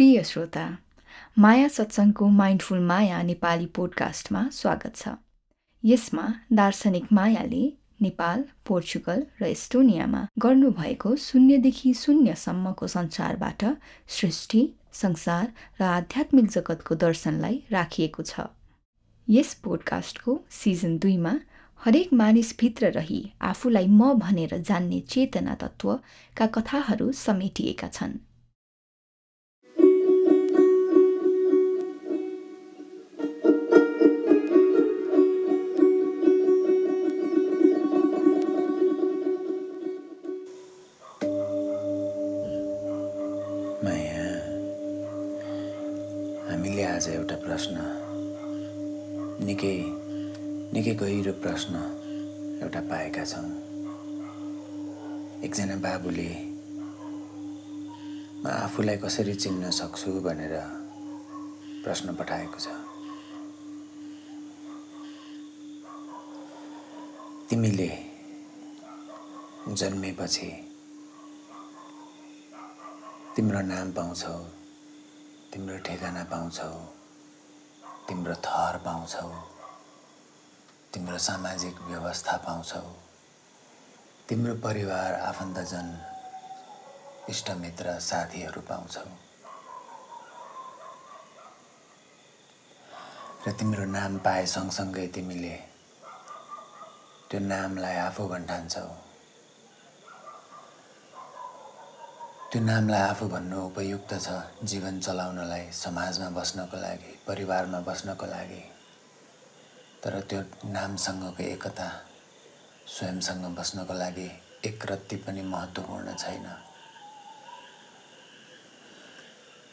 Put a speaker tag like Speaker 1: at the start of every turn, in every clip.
Speaker 1: प्रिय श्रोता माया सत्सङ्गको माइन्डफुल माया नेपाली पोडकास्टमा स्वागत छ। यसमा दार्शनिक मायाले नेपाल पोर्चुगल र एस्टोनियामा गर्नुभएको शून्यदेखि शून्यसम्मको संसारबाट सृष्टि संसार र आध्यात्मिक जगतको दर्शनलाई राखिएको छ। यस पोडकास्टको सिजन दुईमा हरेक मानिसभित्र रही आफूलाई म भनेर जान्ने चेतना तत्त्वका कथाहरू समेटिएका छन्।
Speaker 2: एउटा प्रश्न। निकै निकै गहिरो प्रश्न एउटा पाएका छौँ। एकजना बाबुले म आफूलाई कसरी चिन्न सक्छु भनेर प्रश्न पठाएको छ। तिमीले जन्मेपछि तिम्रो नाम पाउँछौ तिम्रो ठेगाना पाउँछौ तिम्रो थर पाउँछौ। तिम्रो सामाजिक व्यवस्था पाउँछौ। तिम्रो परिवार आफन्तजन इष्टमित्र साथीहरू पाउँछौ। र तिम्रो नाम पाए सँगसँगै तिमीले त्यो नामलाई आफू भन्ठान्छौ। त्यो नामलाई आफू भन्नु उपयुक्त छ जीवन चलाउनलाई समाजमा बस्नको लागि परिवारमा बस्नको लागि। तर त्यो नामसँगको एकता स्वयंसँग बस्नको लागि एक रत्ती पनि महत्त्वपूर्ण छैन।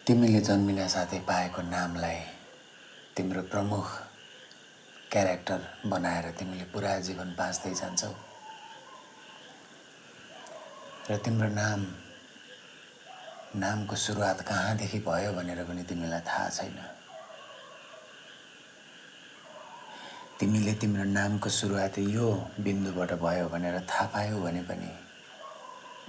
Speaker 2: तिमीले जन्मिन साथै पाएको नामलाई तिम्रो प्रमुख क्यारेक्टर बनाएर तिमीले पुरा जीवन बाँच्दै जान्छौ। र तिम्रो नाम नामको सुरुवात कहाँदेखि भयो भनेर पनि तिमीलाई थाहा छैन। तिमीले तिम्रो नामको सुरुवात यो बिन्दुबाट भयो भनेर थाहा पायौ भने पनि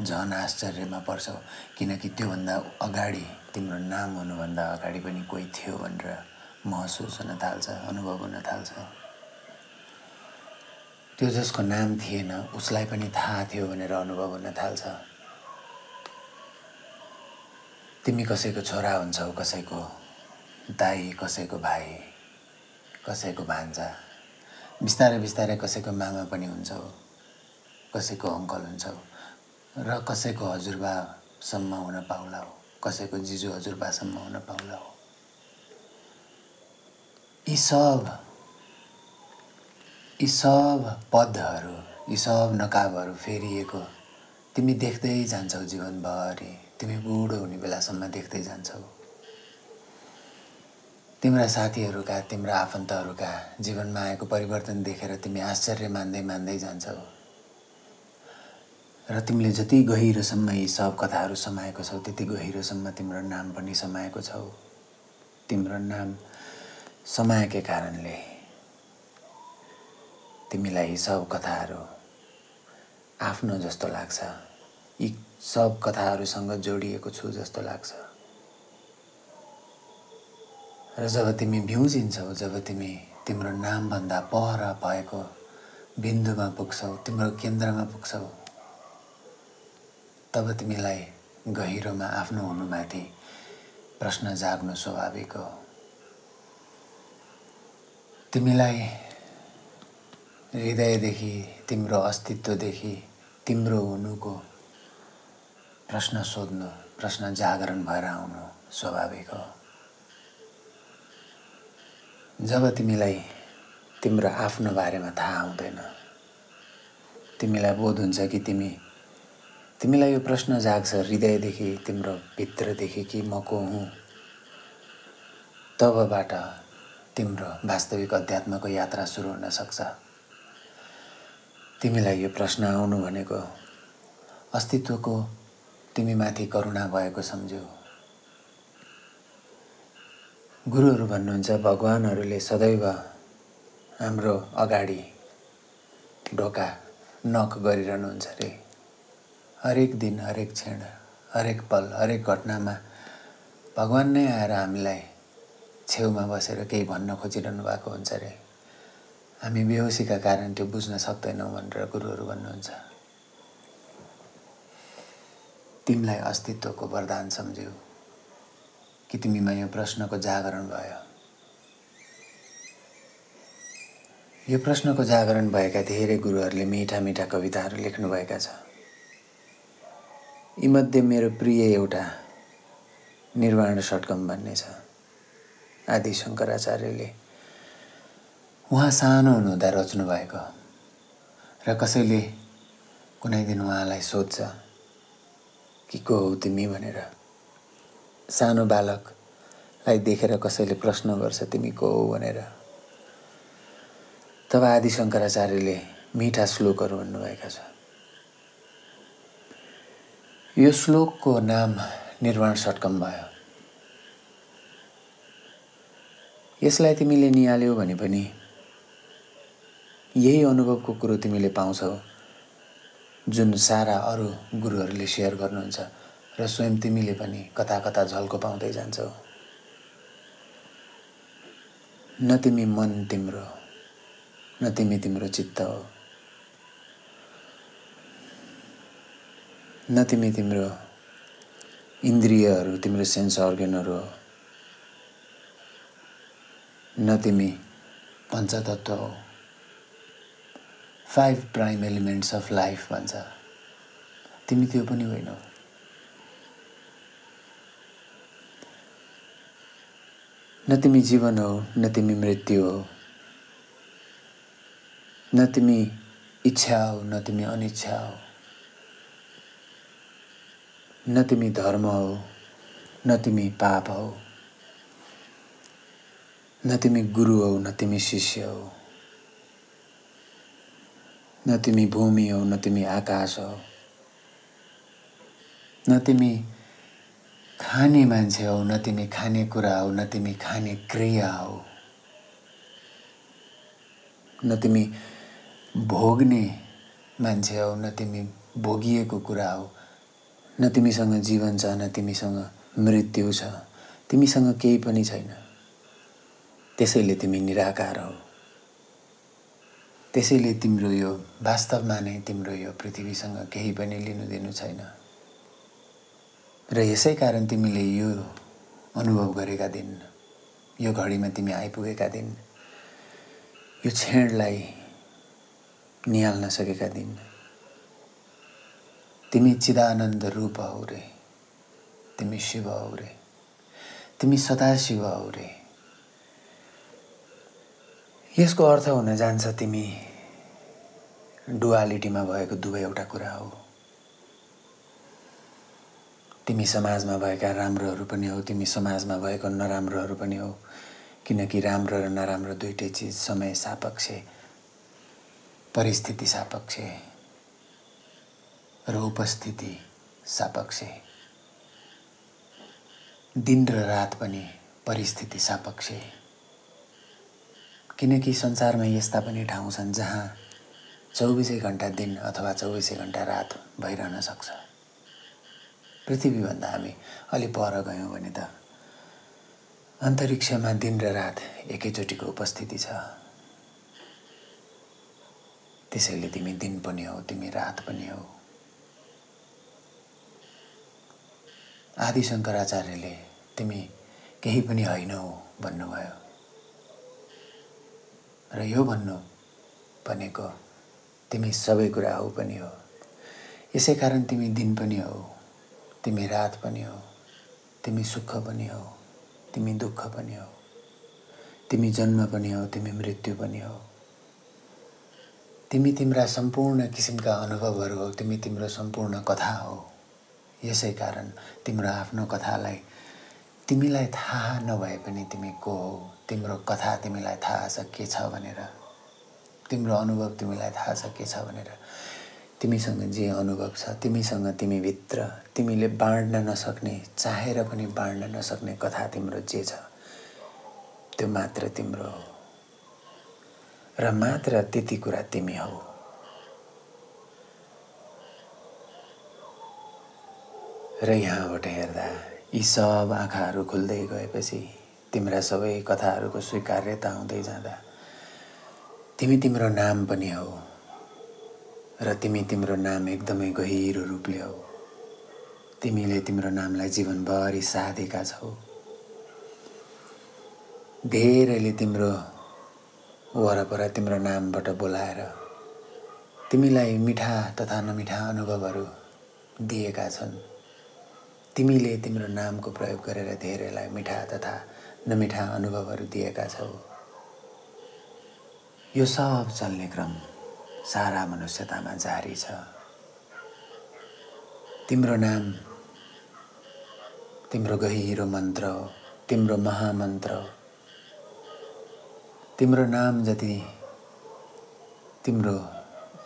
Speaker 2: झन आश्चर्यमा पर्छौ किनकि त्योभन्दा अगाडि तिम्रो नाम हुनुभन्दा अगाडि पनि कोही थियो भनेर महसुस हुन थाल्छ अनुभव हुन थाल्छ। त्यो जसको नाम थिएन उसलाई पनि थाहा थियो भनेर अनुभव हुन थाल्छ। तिमी कसैको छोरा हुन्छौ कसैको दाई कसैको भाइ कसैको भान्जा बिस्तारै बिस्तारै कसैको मामा पनि हुन्छौ कसैको अङ्कल हुन्छौ र कसैको हजुरबासम्म हुन पाउला हो कसैको जिजु हजुरबासम्म हुन पाउला हो। यी सब यी सब पदहरू यी सब नकाबहरू फेरिएको तिमी देख्दै जान्छौ जीवनभरि। तिमी बुढो हुने बेलासम्म देख्दै जान्छौ। तिम्रा साथीहरूका तिम्रा आफन्तहरूका जीवनमा आएको परिवर्तन देखेर तिमी आश्चर्य मान्दै मान्दै जान्छौ। र तिमीले जति गहिरोसम्म यी सब कथाहरू समाएको छौ त्यति गहिरोसम्म तिम्रो नाम पनि समाएको छौ। तिम्रो नाम समाएकै कारणले तिमीलाई यी सब कथाहरू आफ्नो जस्तो लाग्छ। यी सब कथाहरूसँग जोडिएको छु जस्तो लाग्छ। र जब तिमी भ्युजिन्छौ जब तिमी तिम्रो नामभन्दा पर भएको बिन्दुमा पुग्छौ तिम्रो केन्द्रमा पुग्छौ तब तिमीलाई गहिरोमा आफ्नो हुनुमाथि प्रश्न जाग्नु स्वाभाविक हो। तिमीलाई हृदयदेखि तिम्रो अस्तित्वदेखि तिम्रो हुनुको प्रश्न सोध्नु प्रश्न जागरण भएर आउनु स्वाभाविक हो। जब तिमीलाई तिम्रो आफ्नो बारेमा थाहा हुँदैन तिमीलाई बोध हुन्छ कि तिमी तिमीलाई यो प्रश्न जाग्छ हृदयदेखि तिम्रो भित्रदेखि कि म को हुँ? तबबाट तिम्रो वास्तविक अध्यात्मको यात्रा सुरु हुन सक्छ। तिमीलाई यो प्रश्न आउनु भनेको अस्तित्वको तिमीमाथि करुणा भएको सम्झ्यौ। गुरुहरू भन्नुहुन्छ भगवान्हरूले सदैव हाम्रो अगाडि ढोका नक गरिरहनुहुन्छ अरे हरेक दिन हरेक क्षण हरेक पल हरेक घटनामा भगवान् नै आएर हामीलाई छेउमा बसेर केही भन्न खोजिरहनु भएको हुन्छ अरे हामी बेहोसीका कारण त्यो बुझ्न सक्दैनौँ भनेर गुरुहरू भन्नुहुन्छ। तिमीलाई अस्तित्वको वरदान सम्झ्यौ कि तिमीमा यो प्रश्नको जागरण भयो? यो प्रश्नको जागरण भएका धेरै गुरुहरूले मिठा मिठा कविताहरू लेख्नुभएका छ। यीमध्ये मेरो प्रिय एउटा निर्वाण षट्कम भन्ने छ आदि शङ्कराचार्यले उहाँ सानो हुनुहुँदा रच्नु भएको र कसैले कुनै दिन उहाँलाई सोध्छ कि को हौ तिमी भनेर? सानो बालकलाई देखेर कसैले प्रश्न गर्छ तिमी को हौ भनेर? तब आदि शङ्कराचार्यले मिठा श्लोकहरू भन्नुभएका छ। यो श्लोकको नाम निर्वाण षट्कम भयो। यसलाई तिमीले निहाल्यौ भने पनि यही अनुभवको कुरो तिमीले पाउँछौ। जुन सारा अरू गुरुहरूले सेयर गर्नुहुन्छ र स्वयं तिमीले पनि कता कता झल्को पाउँदै जान्छौ। न तिमी मन तिम्रो न तिमी तिम्रो चित्त हो। न तिमी तिम्रो इन्द्रियहरू तिम्रो सेन्स अर्गेनहरू हो। न तिमी पञ्चतत्व हो। Five prime elements of life भन्छ। तिमी त्यो पनि होइनौ। न तिमी जीवन हो न तिमी मृत्यु हो। न तिमी इच्छा हो न तिमी अनिच्छा हो। न तिमी धर्म हो न तिमी पाप हो। न तिमी गुरु हो न तिमी शिष्य हो। न तिमी भूमि हो न तिमी आकाश हो न तिमी खाने मान्छे हो न तिमी खाने कुरा हो न तिमी खाने क्रिया हो न तिमी भोग्ने मान्छे हौ न तिमी भोगिएको कुरा हो न तिमीसँग जीवन छ न तिमीसँग मृत्यु छ तिमीसँग केही पनि छैन। त्यसैले तिमी निराकार हौ। त्यसैले तिम्रो यो वास्तवमा नै तिम्रो यो पृथ्वीसँग केही पनि लिनु दिनु छैन। र यसै कारण तिमीले यो अनुभव गरेका दिन यो घडीमा तिमी आइपुगेका दिन यो क्षणलाई निहाल्न सकेका दिन तिमी चिदानन्द रूप हौ रे तिमी शिव हौ रे तिमी सदाशिव हौ रे। यसको अर्थ हुन जान्छ तिमी डुवालिटीमा भएको दुवै एउटा कुरा हो। तिमी समाजमा भएका राम्रोहरू पनि हौ तिमी समाजमा भएको नराम्रोहरू पनि हौ किनकि राम्रो र नराम्रो दुइटै चिज समय सापक्ष परिस्थिति सापक्ष र उपस्थिति सापक्ष। दिन र रात पनि परिस्थिति सापक्ष। किनकि संसारमा यस्ता पनि ठाउँ छन् जहाँ चौबिसै घन्टा दिन अथवा चौबिसै घन्टा रात भइरहन सक्छ। पृथ्वीभन्दा हामी अलि पर गयौँ भने त अन्तरिक्षमा दिन र रात एकैचोटिको उपस्थिति छ। त्यसैले तिमी दिन पनि हौ तिमी रात पनि हौ। आदि शङ्कराचार्यले तिमी केही पनि होइनौ भन्नुभयो। र यो भन्नु भनेको तिमी सबै कुरा हौ पनि हो। यसै कारण तिमी दिन पनि हौ तिमी रात पनि हौ तिमी सुख पनि हौ तिमी दुःख पनि हौ तिमी जन्म पनि हौ तिमी मृत्यु पनि हौ। तिमी तिम्रा सम्पूर्ण किसिमका अनुभवहरू हो तिमी तिम्रो सम्पूर्ण कथा हो। यसै कारण तिम्रो आफ्नो कथालाई तिमीलाई थाहा नभए पनि तिमी को हो तिम्रो कथा तिमीलाई थाहा छ के छ भनेर तिम्रो अनुभव तिमीलाई थाहा छ के छ भनेर तिमीसँग जे अनुभव छ तिमीसँग तिमीभित्र तिमीले बाँड्न नसक्ने चाहेर पनि बाँड्न नसक्ने कथा तिम्रो जे छ त्यो मात्र तिम्रो हो र मात्र त्यति कुरा तिमी हौ। र यहाँबाट हेर्दा यी सब आँखाहरू खुल्दै गएपछि तिम्रा सबै कथाहरूको स्वीकार्यता हुँदै जाँदा तिमी तिम्रो नाम पनि हौ र तिमी तिम्रो नाम एकदमै गहिरो रूपले हौ। तिमीले तिम्रो नामलाई जीवनभरि साधेका छौ। धेरैले तिम्रो वरपर तिम्रो नामबाट बोलाएर तिमीलाई मिठा तथा नमिठा अनुभवहरू दिएका छन्। तिमीले तिम्रो नामको प्रयोग गरेर धेरैलाई मिठा तथा नमिठा अनुभवहरू दिएका छौ। यो सब चल्ने क्रम सारा मनुष्यतामा जारी छ। तिम्रो नाम तिम्रो गहिरो मन्त्र हो तिम्रो महामन्त्र तिम्रो नाम जति तिम्रो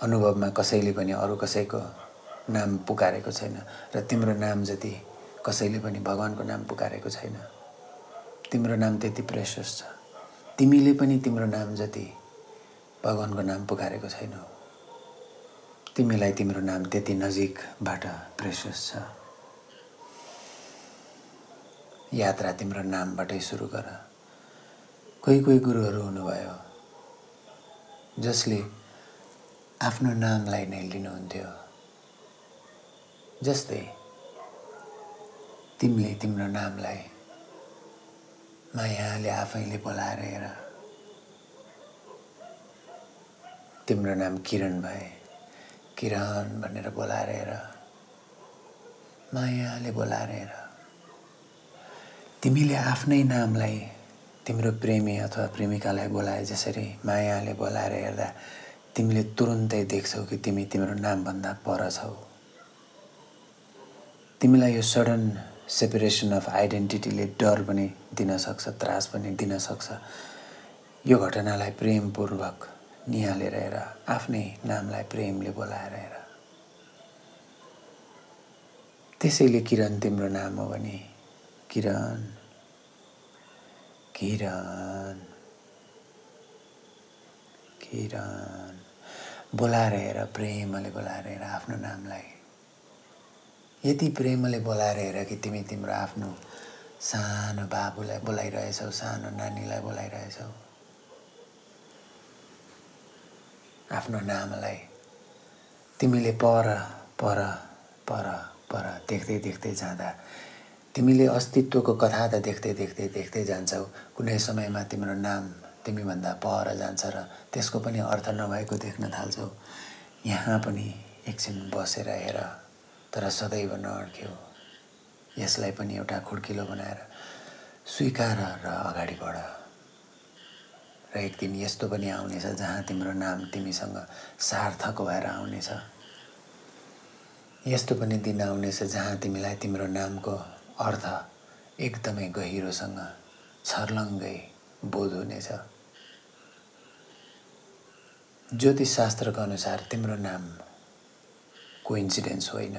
Speaker 2: अनुभवमा कसैले पनि अरू कसैको नाम पुकारेको छैन र तिम्रो नाम जति कसैले पनि भगवान्को नाम पुकारेको छैन। तिम्रो नाम त्यति प्रेसस छ। तिमीले पनि तिम्रो नाम जति भगवान्को नाम पुकारेको छैनौ। तिमीलाई तिम्रो नाम त्यति नजिकबाट प्रेसस छ। यात्रा तिम्रो नामबाटै सुरु गर। कोही कोही गुरुहरू हुनुभयो जसले आफ्नो नामलाई नै लिनुहुन्थ्यो। जस्तै तिमीले तिम्रो नामलाई मायाले आफैले बोलाएर हेर। तिम्रो नाम किरण भए किरण भनेर बोलाएर हेर। मायाले बोलाएर हेर। तिमीले आफ्नै नामलाई तिम्रो प्रेमी अथवा प्रेमिकालाई बोलाए जसरी मायाले बोलाएर हेर्दा तिमीले तुरुन्तै देख्छौ कि तिमी तिम्रो नामभन्दा पर छौ। तिमीलाई यो सडन सेपरेसन अफ आइडेन्टिटीले डर पनि दिन सक्छ त्रास पनि दिन सक्छ। यो घटनालाई प्रेमपूर्वक निहालेर हेर आफ्नै नामलाई प्रेमले बोलाएर हेर। त्यसैले किरण तिम्रो नाम हो भने किरण किरण किरण बोलाएर हेर प्रेमले बोलाएर हेर आफ्नो नामलाई। यति प्रेमले बोलाएर हेर कि तिमी तिम्रो आफ्नो सानो बाबुलाई बोलाइरहेछौ सानो नानीलाई बोलाइरहेछौ। आफ्नो नामलाई तिमीले पर पर पर पर देख्दै देख्दै जाँदा तिमीले अस्तित्वको कथा त देख्दै देख्दै देख्दै जान्छौ। कुनै समयमा तिम्रो नाम तिमीभन्दा पर जान्छ र त्यसको पनि अर्थ नभएको देख्न थाल्छौ। यहाँ पनि एकछिन बसेर हेर। तर सदैव नअड्क्यौ। यसलाई पनि एउटा खुड्किलो बनाएर स्वीकार र अगाडि बढ र एक दिन यस्तो पनि आउनेछ जहाँ तिम्रो नाम तिमीसँग सार्थक भएर आउनेछ। यस्तो पनि दिन आउनेछ जहाँ तिमीलाई तिम्रो नामको अर्थ एकदमै गहिरोसँग छर्लङ्गै बोध हुनेछ ज्योतिषशास्त्रको अनुसार तिम्रो नाम को इन्सिडेन्स होइन।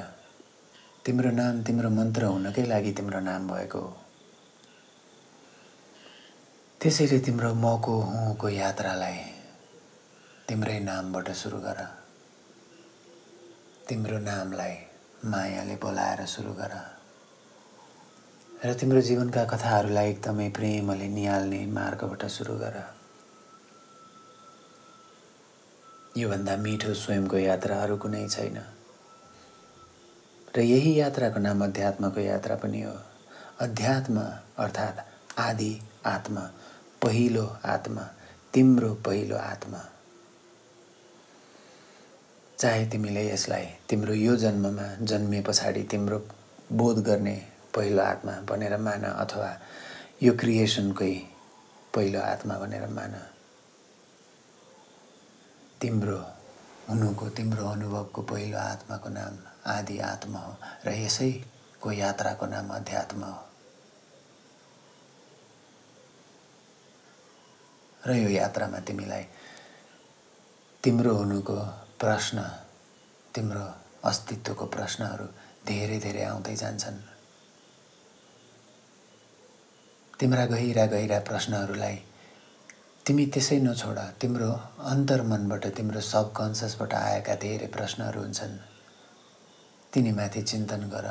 Speaker 2: तिम्रो नाम तिम्रो मन्त्र हुनकै लागि तिम्रो नाम भएको हो। त्यसैले तिम्रो मको हुँको यात्रालाई तिम्रै नामबाट सुरु गर। तिम्रो नामलाई मायाले बोलाएर सुरु गर। र तिम्रो जीवनका कथाहरूलाई एकदमै प्रेमले निहाल्ने मार्गबाट सुरु गर। योभन्दा मिठो स्वयंको यात्रा अरू कुनै छैन। र यही यात्राको नाम अध्यात्मको यात्रा पनि हो। अध्यात्म अर्थात् आदि आत्मा पहिलो आत्मा तिम्रो पहिलो आत्मा। चाहे तिमीले यसलाई तिम्रो यो जन्ममा जन्मिए पछाडि तिम्रो बोध गर्ने पहिलो आत्मा भनेर मान अथवा यो क्रिएसनकै पहिलो आत्मा भनेर मान। तिम्रो हुनुको तिम्रो अनुभवको पहिलो आत्माको नाम आदि आत्मा हो र यसैको यात्राको नाम अध्यात्म हो। र यो यात्रामा तिमीलाई तिम्रो हुनुको प्रश्न तिम्रो अस्तित्वको प्रश्नहरू धेरै धेरै आउँदै जान्छन्। तिम्रा गहिरा गहिरा प्रश्नहरूलाई तिमी त्यसै नछोड तिम्रो अन्तर्मनबाट तिम्रो सबकन्सियसबाट आएका धेरै प्रश्नहरू हुन्छन्। तिनीमाथि चिन्तन गर।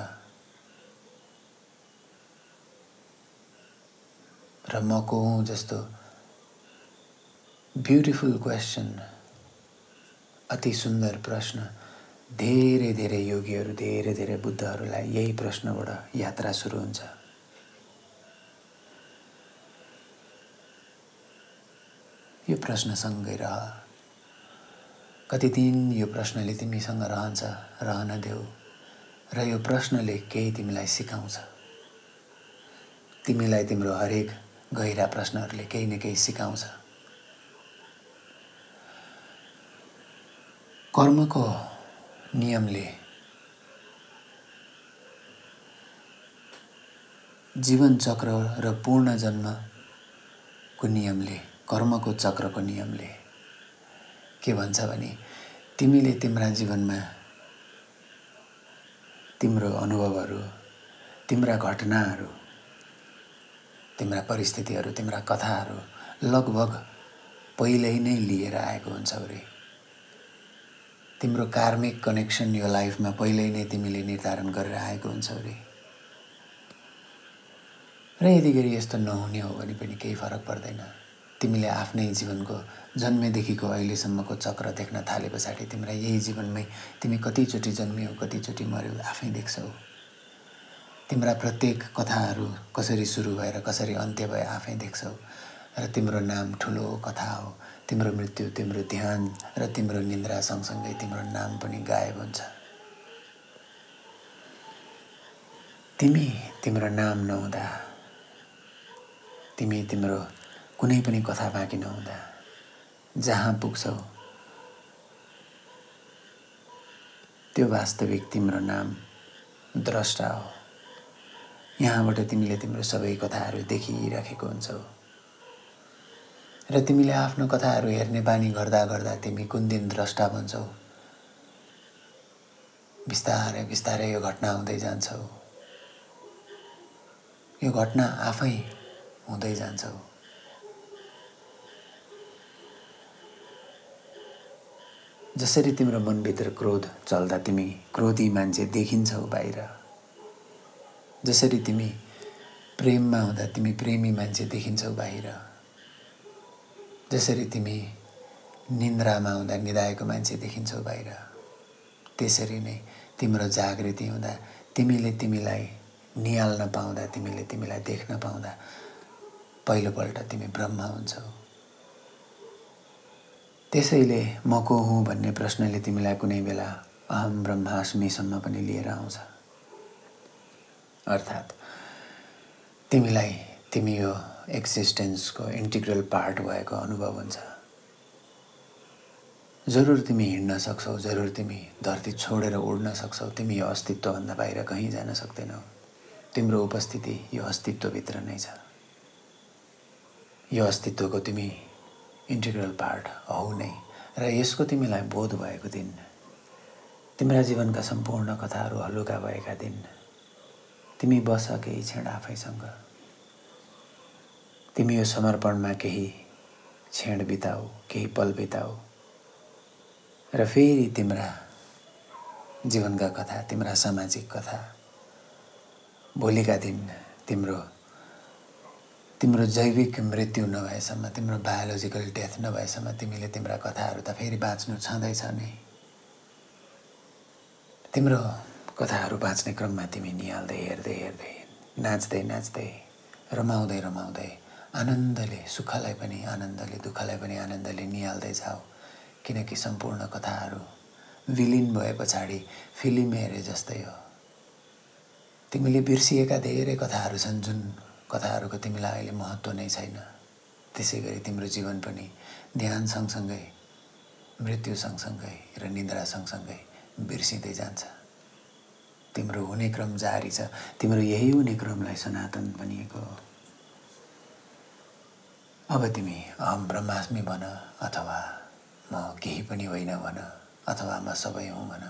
Speaker 2: र म को हुँ जस्तो ब्युटिफुल क्वेसन अति सुन्दर प्रश्न धेरै धेरै योगीहरू धेरै धेरै बुद्धहरूलाई यही प्रश्नबाट यात्रा सुरु हुन्छ। यो प्रश्नसँगै रह। कति दिन यो प्रश्नले तिमीसँग रहन्छ रहन देऊ। र यो प्रश्नले केही तिमीलाई सिकाउँछ। तिमीलाई तिम्रो हरेक गहिरा प्रश्नहरूले केही न केही सिकाउँछ। कर्मको नियमले जीवन चक्र र पूर्ण जन्मको नियमले कर्मको चक्रको नियमले के भन्छ भने तिमीले तिम्रा जीवनमा तिम्रो अनुभवहरू तिम्रा घटनाहरू तिम्रा परिस्थितिहरू तिम्रा कथाहरू लगभग पहिल्यै नै लिएर आएको हुन्छ अरे तिम्रो कार्मिक कनेक्सन यो लाइफमा पहिल्यै नै तिमीले निर्धारण गरेर आएको हुन्छ अरे र यदि गरी यस्तो नहुने हो भने पनि केही फरक पर्दैन। तिमीले आफ्नै जीवनको जन्मेदेखिको अहिलेसम्मको चक्र देख्न थाले पछाडि तिमीलाई यही जीवनमै तिमी कतिचोटि जन्मियौ कतिचोटि मऱ्यौ आफै देख्छौ। तिम्रा प्रत्येक कथाहरू कसरी सुरु भएर कसरी अन्त्य भए आफै देख्छौ। र तिम्रो नाम ठुलो कथा हो तिम्रो मृत्यु तिम्रो ध्यान र तिम्रो निन्द्रा सँगसँगै तिम्रो नाम पनि गायब हुन्छ। तिमी तिम्रो नाम नहुँदा तिमी तिम्रो कुनै पनि कथा बाँकी नहुँदा जहाँ पुग्छौ त्यो वास्तविक तिम्रो नाम द्रष्टा हो। यहाँबाट तिमीले तिम्रो सबै कथाहरू देखिराखेको हुन्छौ। र तिमीले आफ्नो कथाहरू हेर्ने बानी गर्दा गर्दा तिमी कुन दिन द्रष्टा बन्छौ? बिस्तारै बिस्तारै यो घटना हुँदै जान्छौ। यो घटना आफै हुँदै जान्छौ। जसरी तिम्रो मनभित्र क्रोध चल्दा तिमी क्रोधी मान्छे देखिन्छौ बाहिर। जसरी तिमी प्रेममा हुँदा तिमी प्रेमी मान्छे देखिन्छौ बाहिर। जसरी तिमी निन्द्रामा हुँदा निधाएको मान्छे देखिन्छौ बाहिर। त्यसरी नै तिम्रो जागृति हुँदा तिमीले तिमीलाई निहाल्न पाउँदा तिमीले तिमीलाई देख्न पाउँदा पहिलोपल्ट तिमी ब्रह्म हुन्छौ। त्यसैले म को हुँ भन्ने प्रश्नले तिमीलाई कुनै बेला अहम ब्रह्मास्मीसम्म पनि लिएर आउँछ। अर्थात् तिमीलाई तिमी यो एक्जिस्टेन्सको इन्टिग्रल पार्ट भएको अनुभव हुन्छ। जरुर तिमी हिँड्न सक्छौ जरुर तिमी धरती छोडेर उड्न सक्छौ तिमी यो अस्तित्वभन्दा बाहिर कहीँ जान सक्दैनौ। तिम्रो उपस्थिति यो अस्तित्वभित्र नै छ। यो अस्तित्वको तिमी इन्टिग्रल पार्ट हौ नै। र यसको तिमीलाई बोध भएको दिन तिम्रा जीवनका सम्पूर्ण कथाहरू हलुका भएका दिन तिमी बस केही क्षण आफैसँग। तिमी यो समर्पणमा केही क्षण बिताऊ केही पल बिताऊ। र फेरि तिम्रा जीवनका कथा तिम्रा सामाजिक कथा भोलिका दिन तिम्रो तिम्रो जैविक मृत्यु नभएसम्म तिम्रो बायोलोजिकल डेथ नभएसम्म तिमीले तिम्रा कथाहरू त फेरि बाँच्नु छँदैछ नै। तिम्रो कथाहरू बाँच्ने क्रममा तिमी निहाल्दै हेर्दै हेर्दै नाच्दै नाच्दै रमाउँदै रमाउँदै आनन्दले सुखलाई पनि आनन्दले दुःखलाई पनि आनन्दले निहाल्दै जाऊ। किनकि सम्पूर्ण कथाहरू विलिन भए पछाडि फिल्म हेरे जस्तै हो। तिमीले बिर्सिएका धेरै कथाहरू छन् जुन कथाहरूको तिमीलाई अहिले महत्त्व नै छैन। त्यसै गरी तिम्रो जीवन पनि ध्यान सँगसँगै मृत्यु सँगसँगै र निद्रा सँगसँगै बिर्सिँदै जान्छ। तिम्रो हुने क्रम जारी छ। तिम्रो यही हुने क्रमलाई सनातन भनिएको अब तिमी अहम ब्रह्मास्मि भन अथवा म केही पनि होइन भन अथवा म सबै हुँ भन।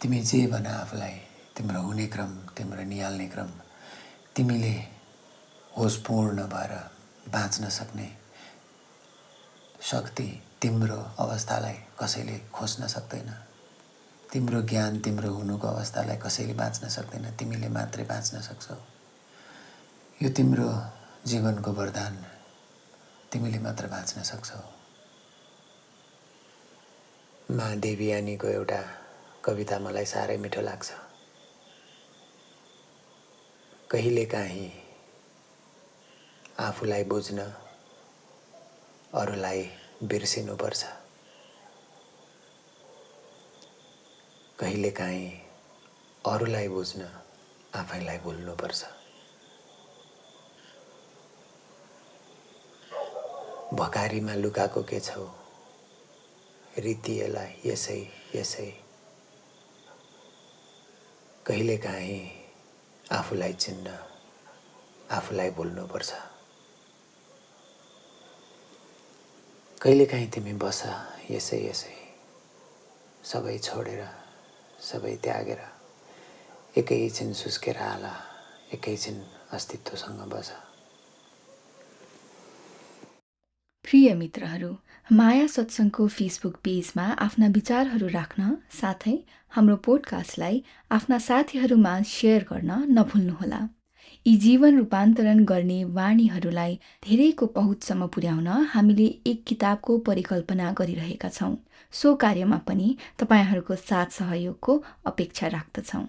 Speaker 2: तिमी जे भन आफूलाई तिम्रो हुने क्रम तिम्रो निहाल्ने क्रम तिमीले होसपूर्ण भएर बाँच्न सक्ने शक्ति तिम्रो अवस्थालाई कसैले खोज्न सक्दैन। तिम्रो ज्ञान तिम्रो हुनुको अवस्थालाई कसैले बाँच्न सक्दैन तिमीले मात्रै बाँच्न सक्छौ। यो तिम्रो जीवनको वरदान तिमीले मात्र बाँच्न सक्छौ। मा देवियानीको एउटा कविता मलाई साह्रै मिठो लाग्छ। कहिलेकाहीँ आफूलाई बुझ्न अरूलाई बिर्सिनुपर्छ। कहिलेकाहीँ अरूलाई बुझ्न आफैलाई भुल्नुपर्छ। भकारीमा लुकाएको के छौ रितिएलाई यसै यसै। कहिलेकाहीँ आफूलाई चिन्न आफूलाई भुल्नुपर्छ। कहिलेकाहीँ तिमी बस यसै यसै। सबै छोडेर सबै त्यागेर एकैछिन सुस्केर आला एकैछिन अस्तित्वसँग बस।
Speaker 1: प्रिय मित्रहरू माया सत्सङ्गको फेसबुक पेजमा आफ्ना विचारहरू राख्न साथै हाम्रो पोडकास्टलाई आफ्ना साथीहरूमा सेयर गर्न नभुल्नुहोला। यी जीवन रूपान्तरण गर्ने वाणीहरूलाई धेरैको पहुँचसम्म पुर्याउन हामीले एक किताबको परिकल्पना गरिरहेका छौँ। सो कार्यमा पनि तपाईँहरूको साथ सहयोगको अपेक्षा राख्दछौँ।